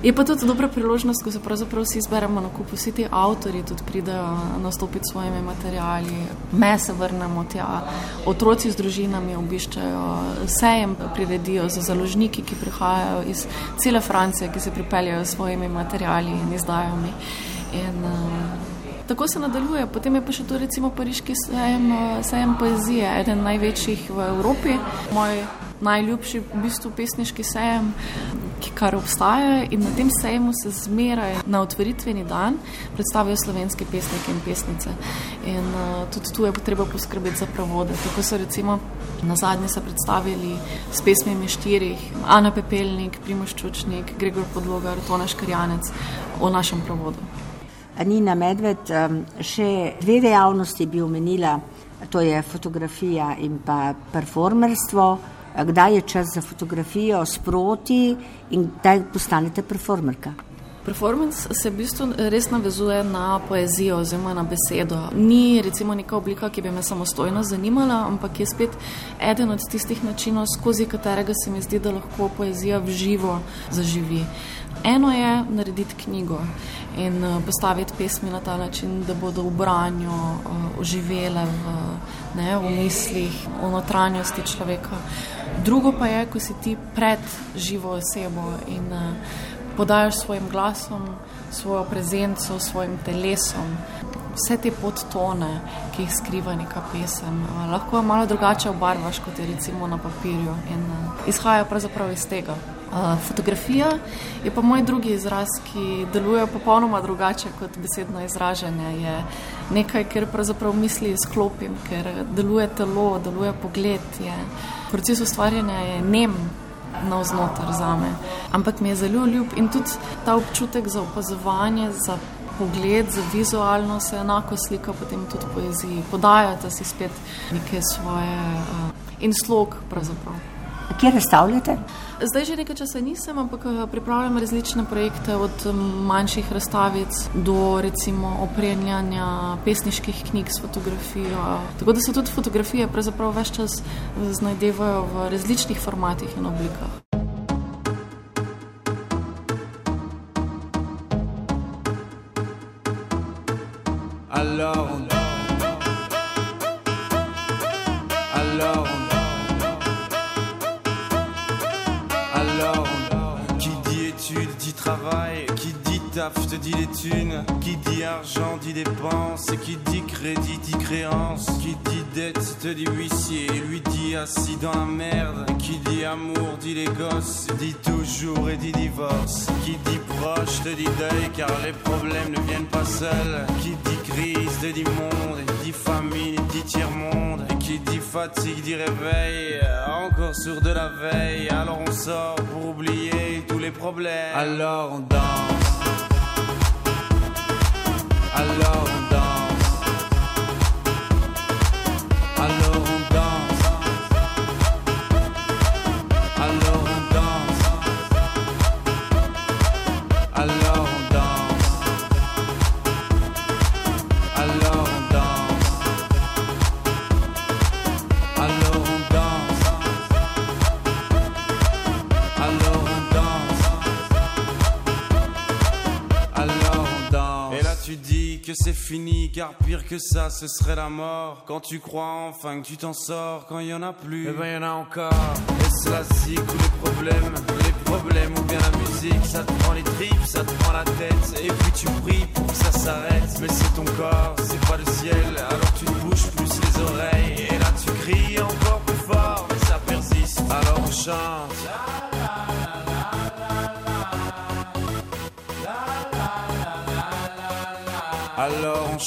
Je pa tudi dobra priložnost, ko se pravzaprav vsi zberemo na kup, vsi ti avtori tudi pridejo nastopiti s svojimi materiali, me se vrnemo tja, otroci z družinami obiščajo, sejem priredijo za založniki, ki prihajajo iz cele Francije, ki se pripeljajo s svojimi materiali in izdajami. In, uh, Tako se nadaljuje. Potem je pa še tu recimo pariški sejem, sejem poezije, eden največjih v Evropi. Moj najljubši v bistvu pesniški sejem, ki kar obstaja in na tem sejmu se zmeraj na otvoritveni dan predstavijo slovenske pesnike in pesnice. In uh, tudi tu je treba poskrbeti za pravode. Tako so recimo na zadnje se predstavili s pesmimi štirih, Ana Pepelnik, Primoš Čučnik, Gregor Podlogar, Tonaš Karjanec o našem pravodu. Nina Medved, še dve dejavnosti bi omenila, to je fotografija in pa performerstvo kdaj je čas za fotografijo sproti in kdaj postanete performerka. Performance se v bistvu res navezuje na poezijo oziroma na besedo. Ni recimo neka oblika, ki bi me samostojno zanimala, ampak je spet eden od tistih načinov, skozi katerega se mi zdi, da lahko poezija v živo zaživi. Eno je narediti knjigo in eh, postaviti pesmi na ta način, da bodo v branju uh, oživele v, ne, v mislih, v notranjosti človeka. Drugo pa je, ko si ti pred živo osebo in uh, podajaš svojim glasom, svojo prezenco, svojim telesom. Vse te podtone, ki jih skriva neka pesem, uh, lahko malo drugače obarvaš, kot je recimo na papirju, in uh, izhaja pravzaprav iz tega. Fotografija je pa moj drugi izraz, ki deluje popolnoma drugače kot besedno izražanje. Je nekaj, kar pravzaprav misli izklopim, ker deluje telo, deluje pogled. Je, proces ustvarjanja je nem na vznoter za me, ampak mi je zelo ljub in tudi ta občutek za opazovanje, za pogled, za vizualno se enako slika potem tudi v poeziji. Podajate si spet neke svoje uh, in slog pravzaprav. Kje razstavljate? Zdaj že nekaj časa nisem, ampak eh, pripravljam različne projekte, od manjših razstavic do recimo opremljanja pesniških knjig s fotografijo. Tako da se tudi fotografije pravzaprav več čas znajdevajo v različnih formatih in oblikah. Qui dit taf te dit les thunes. Qui dit argent dit dépenses. Qui dit crédit dit créance. Qui dit dette te dit huissier. Lui dit assis dans la merde. Qui dit amour dit les gosses. Dit toujours et dit divorce. Qui dit proche te dit deuil. Car les problèmes ne viennent pas seuls. Qui dit crise te dit monde. Dit famine dit tiers-monde Et qui dit fatigue dit réveil Encore sur de la veille. Alors on sort pour oublier tous les problèmes. Alors on danse. Alors on danse. Tu dis que c'est fini, car pire que ça, ce serait la mort. Quand tu crois enfin que tu t'en sors, quand il y en a plus, eh ben y en a encore. Et cela zik ou les problèmes, les problèmes ou bien la musique, ça te prend les tripes, ça te prend la tête. Et puis tu pries pour que ça s'arrête. Mais c'est ton corps, c'est pas le ciel, alors tu te bouges plus les oreilles. Et là tu cries encore plus fort, mais ça persiste. Alors on chante.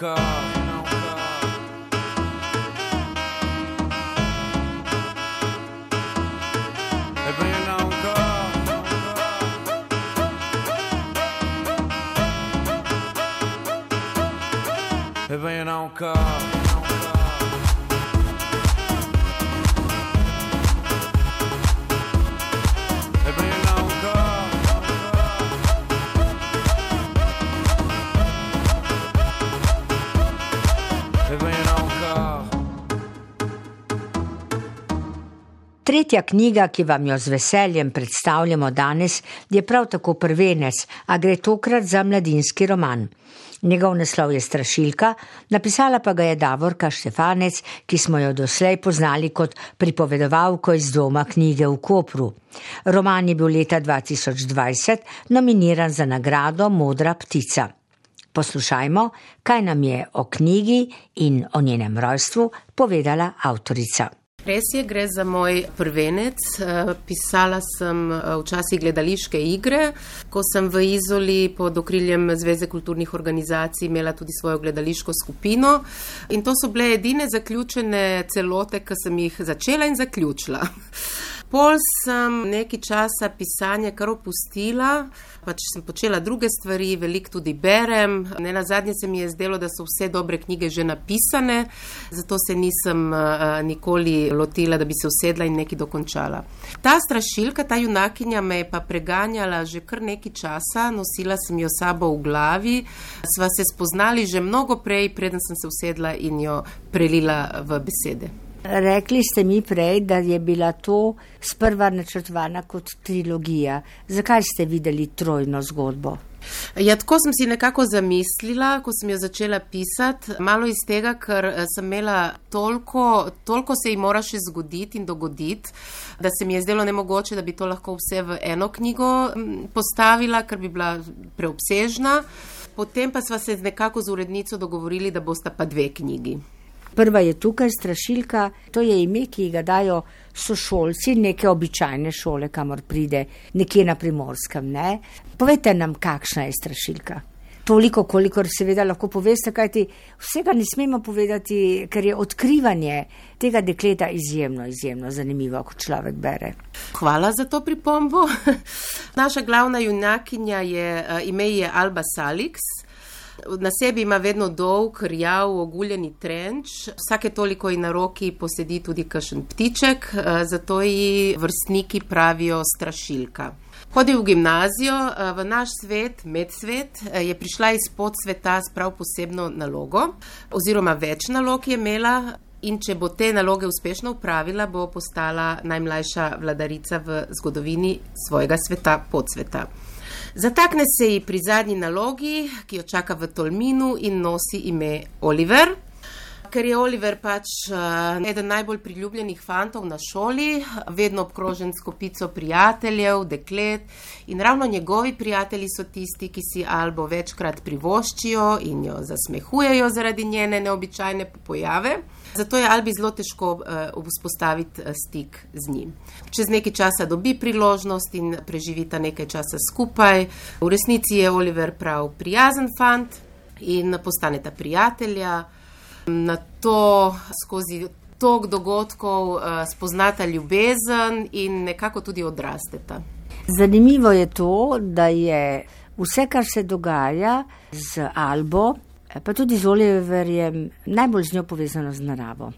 Ben Tretja knjiga, ki vam jo z veseljem predstavljamo danes, je prav tako prvenec, a gre tokrat za mladinski roman. Njegov naslov je Strašilka, napisala pa ga je Davorka Štefanec, ki smo jo doslej poznali kot pripovedovalko iz doma knjige v Kopru. Roman je bil leta 2020 nominiran za nagrado Modra ptica. Poslušajmo, kaj nam je o knjigi in o njenem rojstvu povedala avtorica. Res je, gre za moj prvenec. Eh, Pisala sem eh, včasih gledališke igre, ko sem v Izoli pod okriljem Zveze kulturnih organizacij imela tudi svojo gledališko skupino. In to so bile edine zaključene celote, ki sem jih začela in zaključila. Pol sem nekaj časa pisanje kar opustila, pač sem počela druge stvari, veliko tudi berem. Ne na zadnje se mi je zdelo, da so vse dobre knjige že napisane, zato se nisem uh, nikoli lotila, da bi se usedla in nekaj dokončala. Ta strašilka, ta junakinja me je pa preganjala že kar nekaj časa, nosila sem jo sabo v glavi, sva se spoznali že mnogo prej, preden sem se usedla in jo prelila v besede. Rekli ste mi prej, da je bila to sprva načrtovana kot trilogija. Zakaj ste videli trojno zgodbo? Ja, tako sem si nekako zamislila, ko sem jo začela pisati. Malo iz tega, ker eh, sem imela toliko, toliko se ji mora še zgoditi in dogoditi, da se mi je zdelo nemogoče, da bi to lahko vse v eno knjigo postavila, ker bi bila preobsežna. Potem pa sva se nekako z urednico dogovorili, da bosta pa dve knjigi. Prva je tukaj strašilka, to je ime, ki ga dajo sošolci neke običajne šole, kamor pride nekje na primorskem. Ne? Povejte nam, kakšna je strašilka. Toliko, kolikor seveda lahko poveste, kajti vsega ne smemo povedati, ker je odkrivanje tega dekleta izjemno, izjemno zanimivo, ko človek bere. Hvala za to pripombo. [laughs] Naša glavna junakinja je eh, ime je Alba Salix. Na sebi ima vedno dolg, rjav, oguljeni trenč, vsake toliko ji na roki posedi tudi kakšen ptiček, eh, zato ji vrstniki pravijo strašilka. Hodi v gimnazijo, eh, v naš svet, medsvet, eh, je prišla iz podsveta s prav posebno nalogo, oziroma več nalog je imela. In če bo te naloge uspešno upravila, bo postala najmlajša vladarica v zgodovini svojega sveta, podsveta. Zatakne se ji pri zadnji nalogi, ki jo čaka v Tolminu in nosi ime Oliver. Ker je Oliver pač uh, eden najbolj priljubljenih fantov na šoli, vedno obkrožen s kopico prijateljev, deklet in ravno njegovi prijatelji so tisti, ki si Albo večkrat privoščijo in jo zasmehujejo zaradi njene neobičajne pojave. Zato je Albi zelo težko uh, vzpostaviti uh, stik z njim. Čez nekaj časa dobi priložnost in preživita nekaj časa skupaj. V resnici je Oliver prav prijazen fant in postaneta prijatelja. Na to skozi tok dogodkov uh, spoznata ljubezen in nekako tudi odrasteta. Zanimivo je to, da je vse, kar se dogaja z Albo, pa tudi z Oliverjem, najbolj z njo povezano z naravo.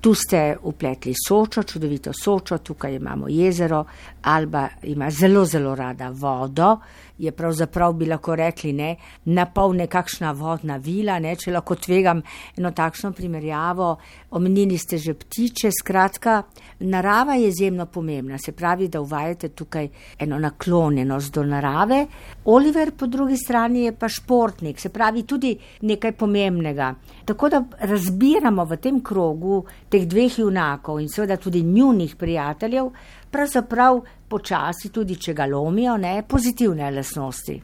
Tu ste upletli sočo, čudovito sočo, tukaj imamo jezero, Alba ima zelo, zelo rada vodo, je pravzaprav bi lahko rekli, ne, na pol nekakšna vodna vila, ne, če lahko tvegam eno takšno primerjavo. Omenili ste že ptiče, skratka, narava je izjemno pomembna, se pravi, da uvajate tukaj eno naklonjenost do narave. Oliver po drugi strani je pa športnik, se pravi tudi nekaj pomembnega. Tako da razbiramo v tem krogu teh dveh junakov in seveda tudi njunih prijateljev, pravzaprav počasi, tudi če ga lomijo, ne pozitivne lasnosti.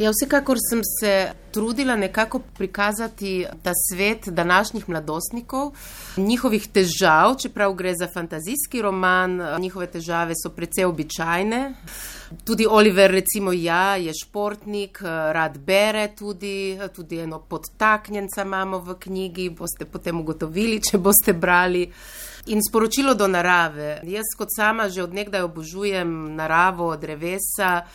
Ja, vsekakor sem se trudila nekako prikazati ta svet današnjih mladostnikov, njihovih težav, čeprav gre za fantazijski roman, njihove težave so precej običajne. Tudi Oliver, recimo, ja, je športnik, rad bere, tudi, tudi eno podtaknjenca imamo v knjigi, boste potem ugotovili, če boste brali. In sporočilo do narave. Jaz, kot sama, že odnegdaj obožujem naravo, drevesa,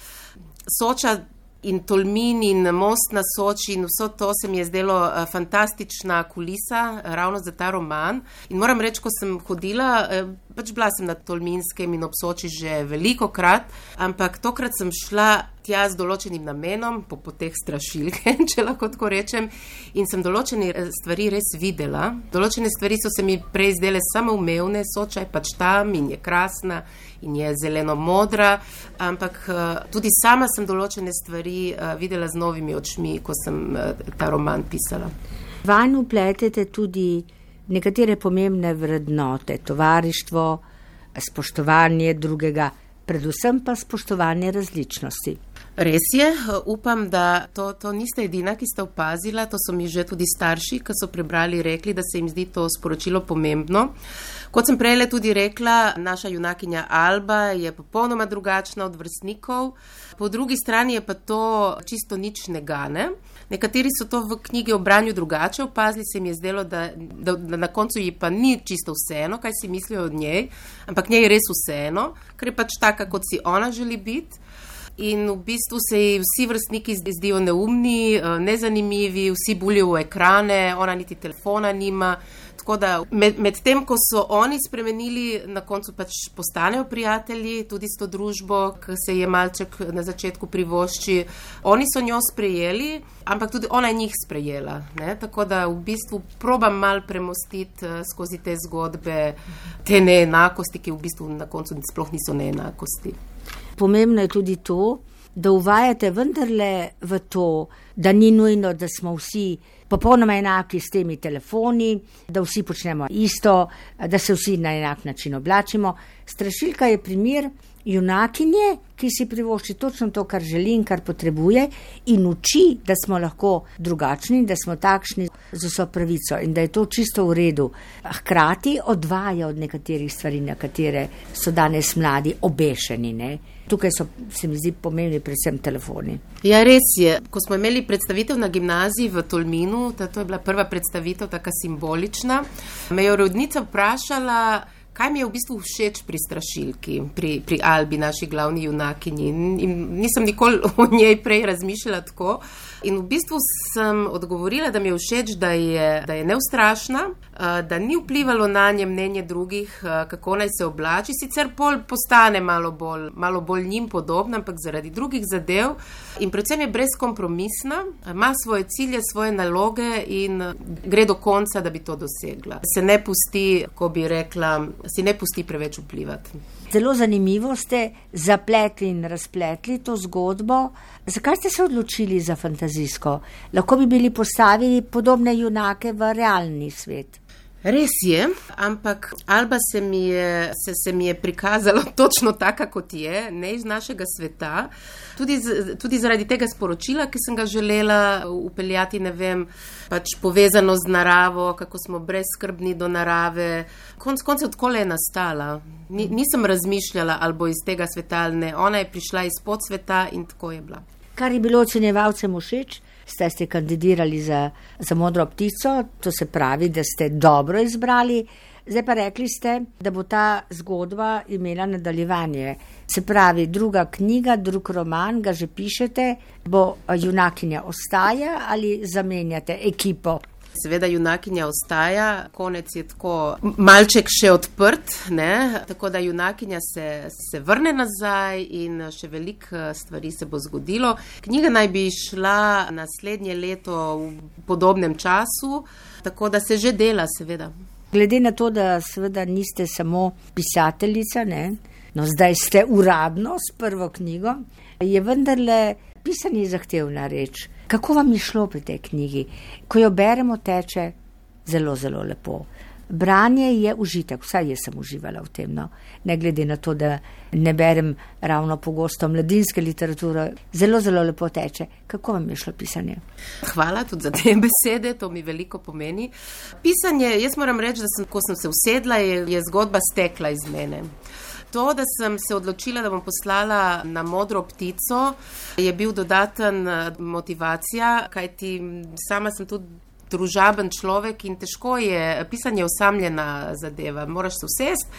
soča in tolmin in most na soči in vse to se mi je zdelo uh, fantastična kulisa uh, ravno za ta roman. In moram reči, ko sem hodila, uh, pač bila sem na tolminskem in ob soči že veliko krat, ampak tokrat sem šla tja z določenim namenom, po poteh strašilke, [laughs] če lahko tako rečem, in sem določene stvari res videla. Določene stvari so se mi prej zdele samo umevne, soča je pač tam in je krasna in je zeleno modra, ampak tudi sama sem določene stvari videla z novimi očmi, ko sem ta roman pisala. Vanj upletete tudi nekatere pomembne vrednote, tovarištvo, spoštovanje drugega, predvsem pa spoštovanje različnosti. Res je, upam, da to, to niste edina, ki ste opazila, to so mi že tudi starši, ki so prebrali, rekli, da se jim zdi to sporočilo pomembno. Kot sem prej tudi rekla, naša junakinja Alba je popolnoma drugačna od vrstnikov, po drugi strani je pa to čisto nič negane. Nekateri so to v knjigi o branju drugače opazili, se jim je zdelo, da, da, da na koncu ji pa ni čisto vseeno, kaj si mislijo od njej, ampak njej je res vseeno, ker je pač taka, kot si ona želi biti. In v bistvu se ji vsi vrstniki zdijo neumni, eh, nezanimivi, vsi bulijo v ekrane, ona niti telefona nima. Tako da med, med tem, ko so oni spremenili, na koncu pač postanejo prijatelji tudi s to družbo, ki se je malček na začetku privošči. Oni so njo sprejeli, ampak tudi ona je njih sprejela. Ne? Tako da v bistvu probam mal premostiti uh, skozi te zgodbe te neenakosti, ki v bistvu na koncu sploh niso neenakosti. Pomembno je tudi to, da uvajate vendarle v to, da ni nujno, da smo vsi popolnoma enaki s temi telefoni, da vsi počnemo isto, da se vsi na enak način oblačimo. Strašilka je primer junakinje, ki si privošči točno to, kar želi in kar potrebuje, in uči, da smo lahko drugačni, da smo takšni z vso pravico in da je to čisto v redu. Hkrati odvaja od nekaterih stvari, na katere so danes mladi obešeni. Ne? Tukaj so, se mi zdi, pomembni predvsem telefoni. Ja, res je. Ko smo imeli predstavitev na gimnaziji v Tolminu, to je bila prva predstavitev, tako simbolična, me je urednica vprašala, kaj mi je v bistvu všeč pri strašilki, pri, pri Albi, naši glavni junakinji. In nisem nikoli [laughs] o njej prej razmišljala tako. In v bistvu sem odgovorila, da mi je všeč, da je, da je neustrašna, da ni vplivalo na nje mnenje drugih, kako naj se oblači. Sicer pol postane malo bolj, malo bolj njim podobna, ampak zaradi drugih zadev. In predvsem je brezkompromisna, ima svoje cilje, svoje naloge in gre do konca, da bi to dosegla. Se ne pusti, ko bi rekla, si ne pusti preveč vplivati. Zelo zanimivo ste zapletli in razpletli to zgodbo. Zakaj ste se odločili za fantazijsko? Lahko bi bili postavili podobne junake v realni svet. Res je, ampak Alba se mi je, se, se mi je prikazala [laughs] točno taka, kot je, ne iz našega sveta. Tudi, z, tudi zaradi tega sporočila, ki sem ga želela upeljati, ne vem, pač povezano z naravo, kako smo brezskrbni do narave. Konc koncev tako je nastala. Ni, nisem razmišljala, ali bo iz tega sveta ali ne. Ona je prišla izpod sveta in tako je bila. Kar je bilo ocenjevalcem všeč, ste se kandidirali za, za modro ptico, to se pravi, da ste dobro izbrali. Zdaj pa rekli ste, da bo ta zgodba imela nadaljevanje. Se pravi, druga knjiga, drug roman, ga že pišete, bo junakinja ostaja ali zamenjate ekipo? Seveda, junakinja ostaja, konec je tako malček še odprt, ne? tako da junakinja se, se vrne nazaj in še veliko stvari se bo zgodilo. Knjiga naj bi šla naslednje leto v podobnem času, tako da se že dela, seveda. Glede na to, da seveda niste samo pisateljica, ne? no zdaj ste uradno s prvo knjigo, je vendarle pisanje zahtevna reč. Kako vam je šlo pri tej knjigi? Ko jo beremo, teče zelo, zelo lepo. Branje je užitek, vsaj jaz sem uživala v tem, no. ne glede na to, da ne berem ravno pogosto mladinske literature, zelo, zelo lepo teče. Kako vam je šlo pisanje? Hvala tudi za te [laughs] besede, to mi veliko pomeni. Pisanje, jaz moram reči, da sem, ko sem se usedla, je, je zgodba stekla iz mene. To, da sem se odločila, da bom poslala na modro ptico, je bil dodaten eh, motivacija, kajti sama sem tudi družaben človek in težko je pisanje osamljena zadeva. Moraš se usest,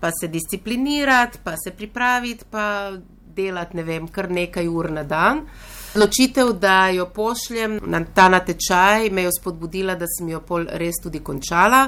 pa se disciplinirati, pa se pripraviti, pa delati, ne vem, kar nekaj ur na dan. Odločitev, da jo pošljem na ta natečaj, me je spodbudila, da sem jo pol res tudi končala.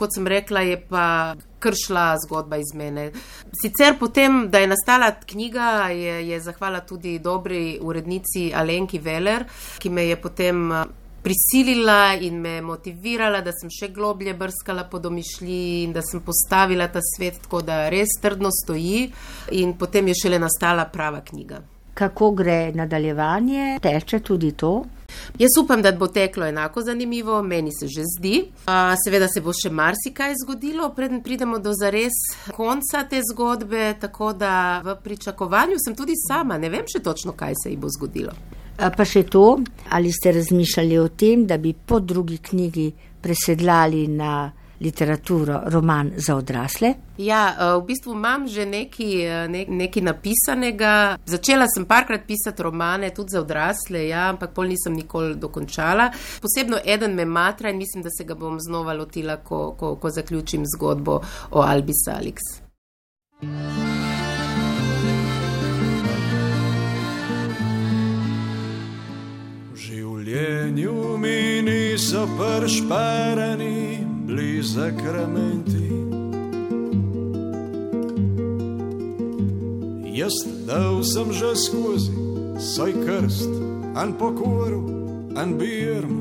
Kot sem rekla, je pa kršla zgodba iz mene. Sicer potem, da je nastala knjiga, je, je zahvala tudi dobri urednici Alenki Veler, ki me je potem eh, prisilila in me motivirala, da sem še globlje brskala po domišljiji in da sem postavila ta svet tako, da res trdno stoji in potem je šele nastala prava knjiga. Kako gre nadaljevanje? Teče tudi to? Jaz upam, da bo teklo enako zanimivo, meni se že zdi. Seveda se bo še marsikaj zgodilo, preden pridemo do zares konca te zgodbe, tako da v pričakovanju sem tudi sama, ne vem še točno, kaj se ji bo zgodilo. Pa še to, ali ste razmišljali o tem, da bi po drugi knjigi presedlali na literaturo, roman za odrasle? Ja, eh, v bistvu imam že nekaj, eh, ne, nekaj napisanega. Začela sem parkrat pisati romane tudi za odrasle, ja, ampak pol nisem nikoli dokončala. Posebno eden me matra in mislim, da se ga bom znova lotila, ko, ko, ko zaključim zgodbo o Albi Salix. Življenju mi niso pršpereni, blizu zakramenti. Jaz dal sem že skozi svoj krst, an pokoru, an birmu.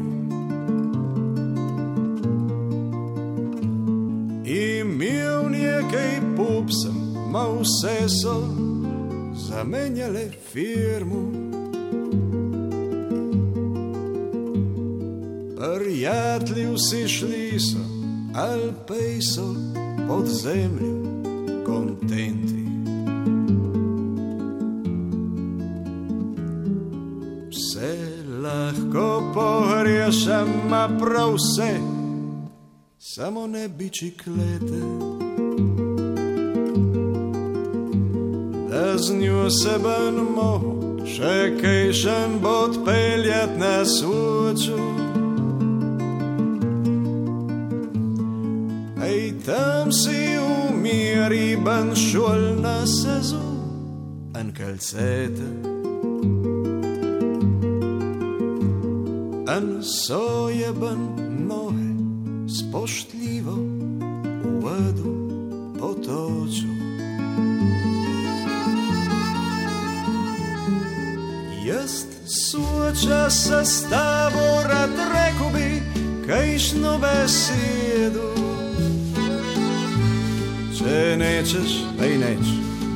Imel nekaj pupsem, ma vse so zamenjale firmu. Prijatelji vsi šli so, ali pej so pod zemljo kontenti. Vse lahko pogrešam, a prav vse, samo ne biči klete. Da z njo se banmo, še kaj še bo odpeljati na svoču. Ban šol na sezu, an kalcete. An sojeben nohe, spoštljivo v vodu potoču. Jaz suoča se s Če nečeš, pej neč,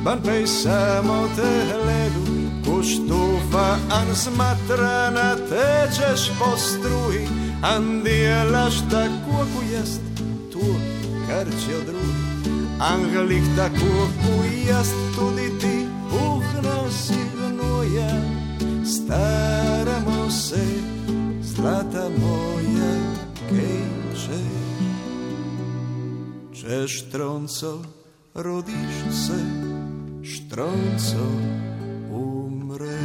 ban pej samo te gledu, ko štufa an smatrana tečeš po struji, an delaš tako, ko jaz, tu, kar če drugi. Angelih tako, ko jaz, tudi ti, uhna si gnoja, staramo se, zlata moja, kaj češ. Če štronco rodiš se, štronco umre.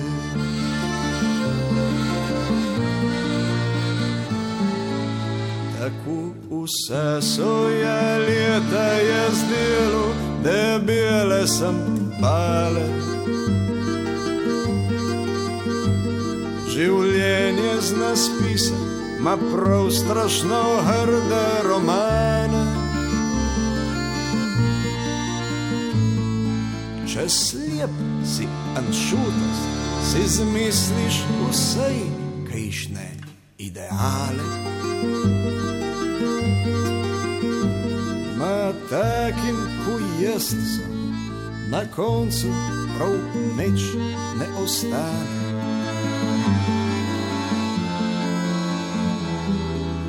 Tako vse soja leta je zdelo, da bile sem pale. Življenje z naspisa, ma prav strašno hrde romane. Če slep si anšutas, si zmisliš vse, kajšne ideale. Ma takim, ko jaz sem, na koncu prav nič ne ostane.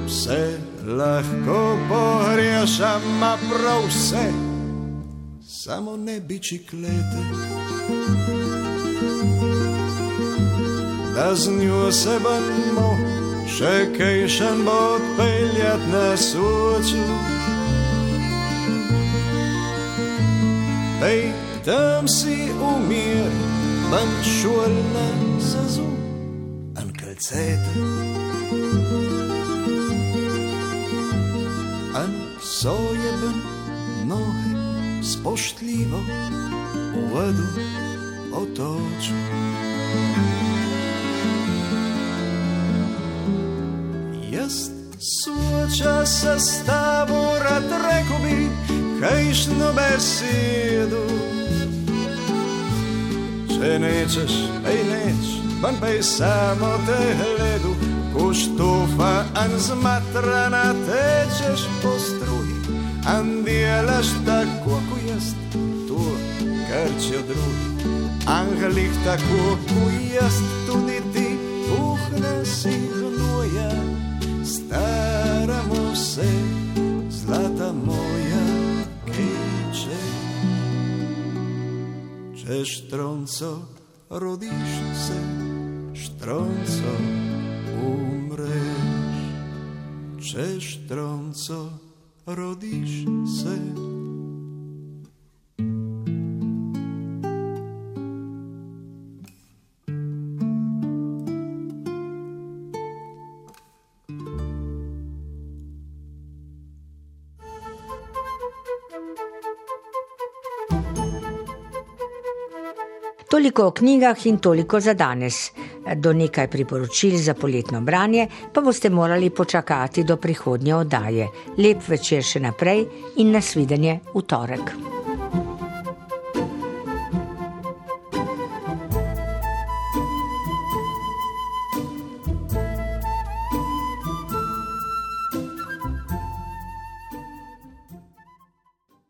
Vse lahko pogrešam, ma prav vse samo ne biči klete. Da z njo se bomo še kaj še bo odpeljati na soču. Ej, tam si umir, ban šol na zazu, an kalcete. An sojeben nohe spoštljivo v vodu otoču. Jaz suoča se s tabo, rad rekel bi, kajšno besedo. Če nečeš, ej neč, ban pej samo te gledu, ko štofa an zmatrana tečeš po struji. An delaš tako, kot jaz, to, kar če drugi. Angelih tako, kot jaz, tudi ti, uhne si gnoja. Staramo se, zlata moja, keče. Če štronco rodiš se, štronco umreš. Če štronco rodiš se. Toliko o knjigah in toliko za danes. Do nekaj priporočil za poletno branje pa boste morali počakati do prihodnje oddaje. Lep večer še naprej in nasvidenje v torek.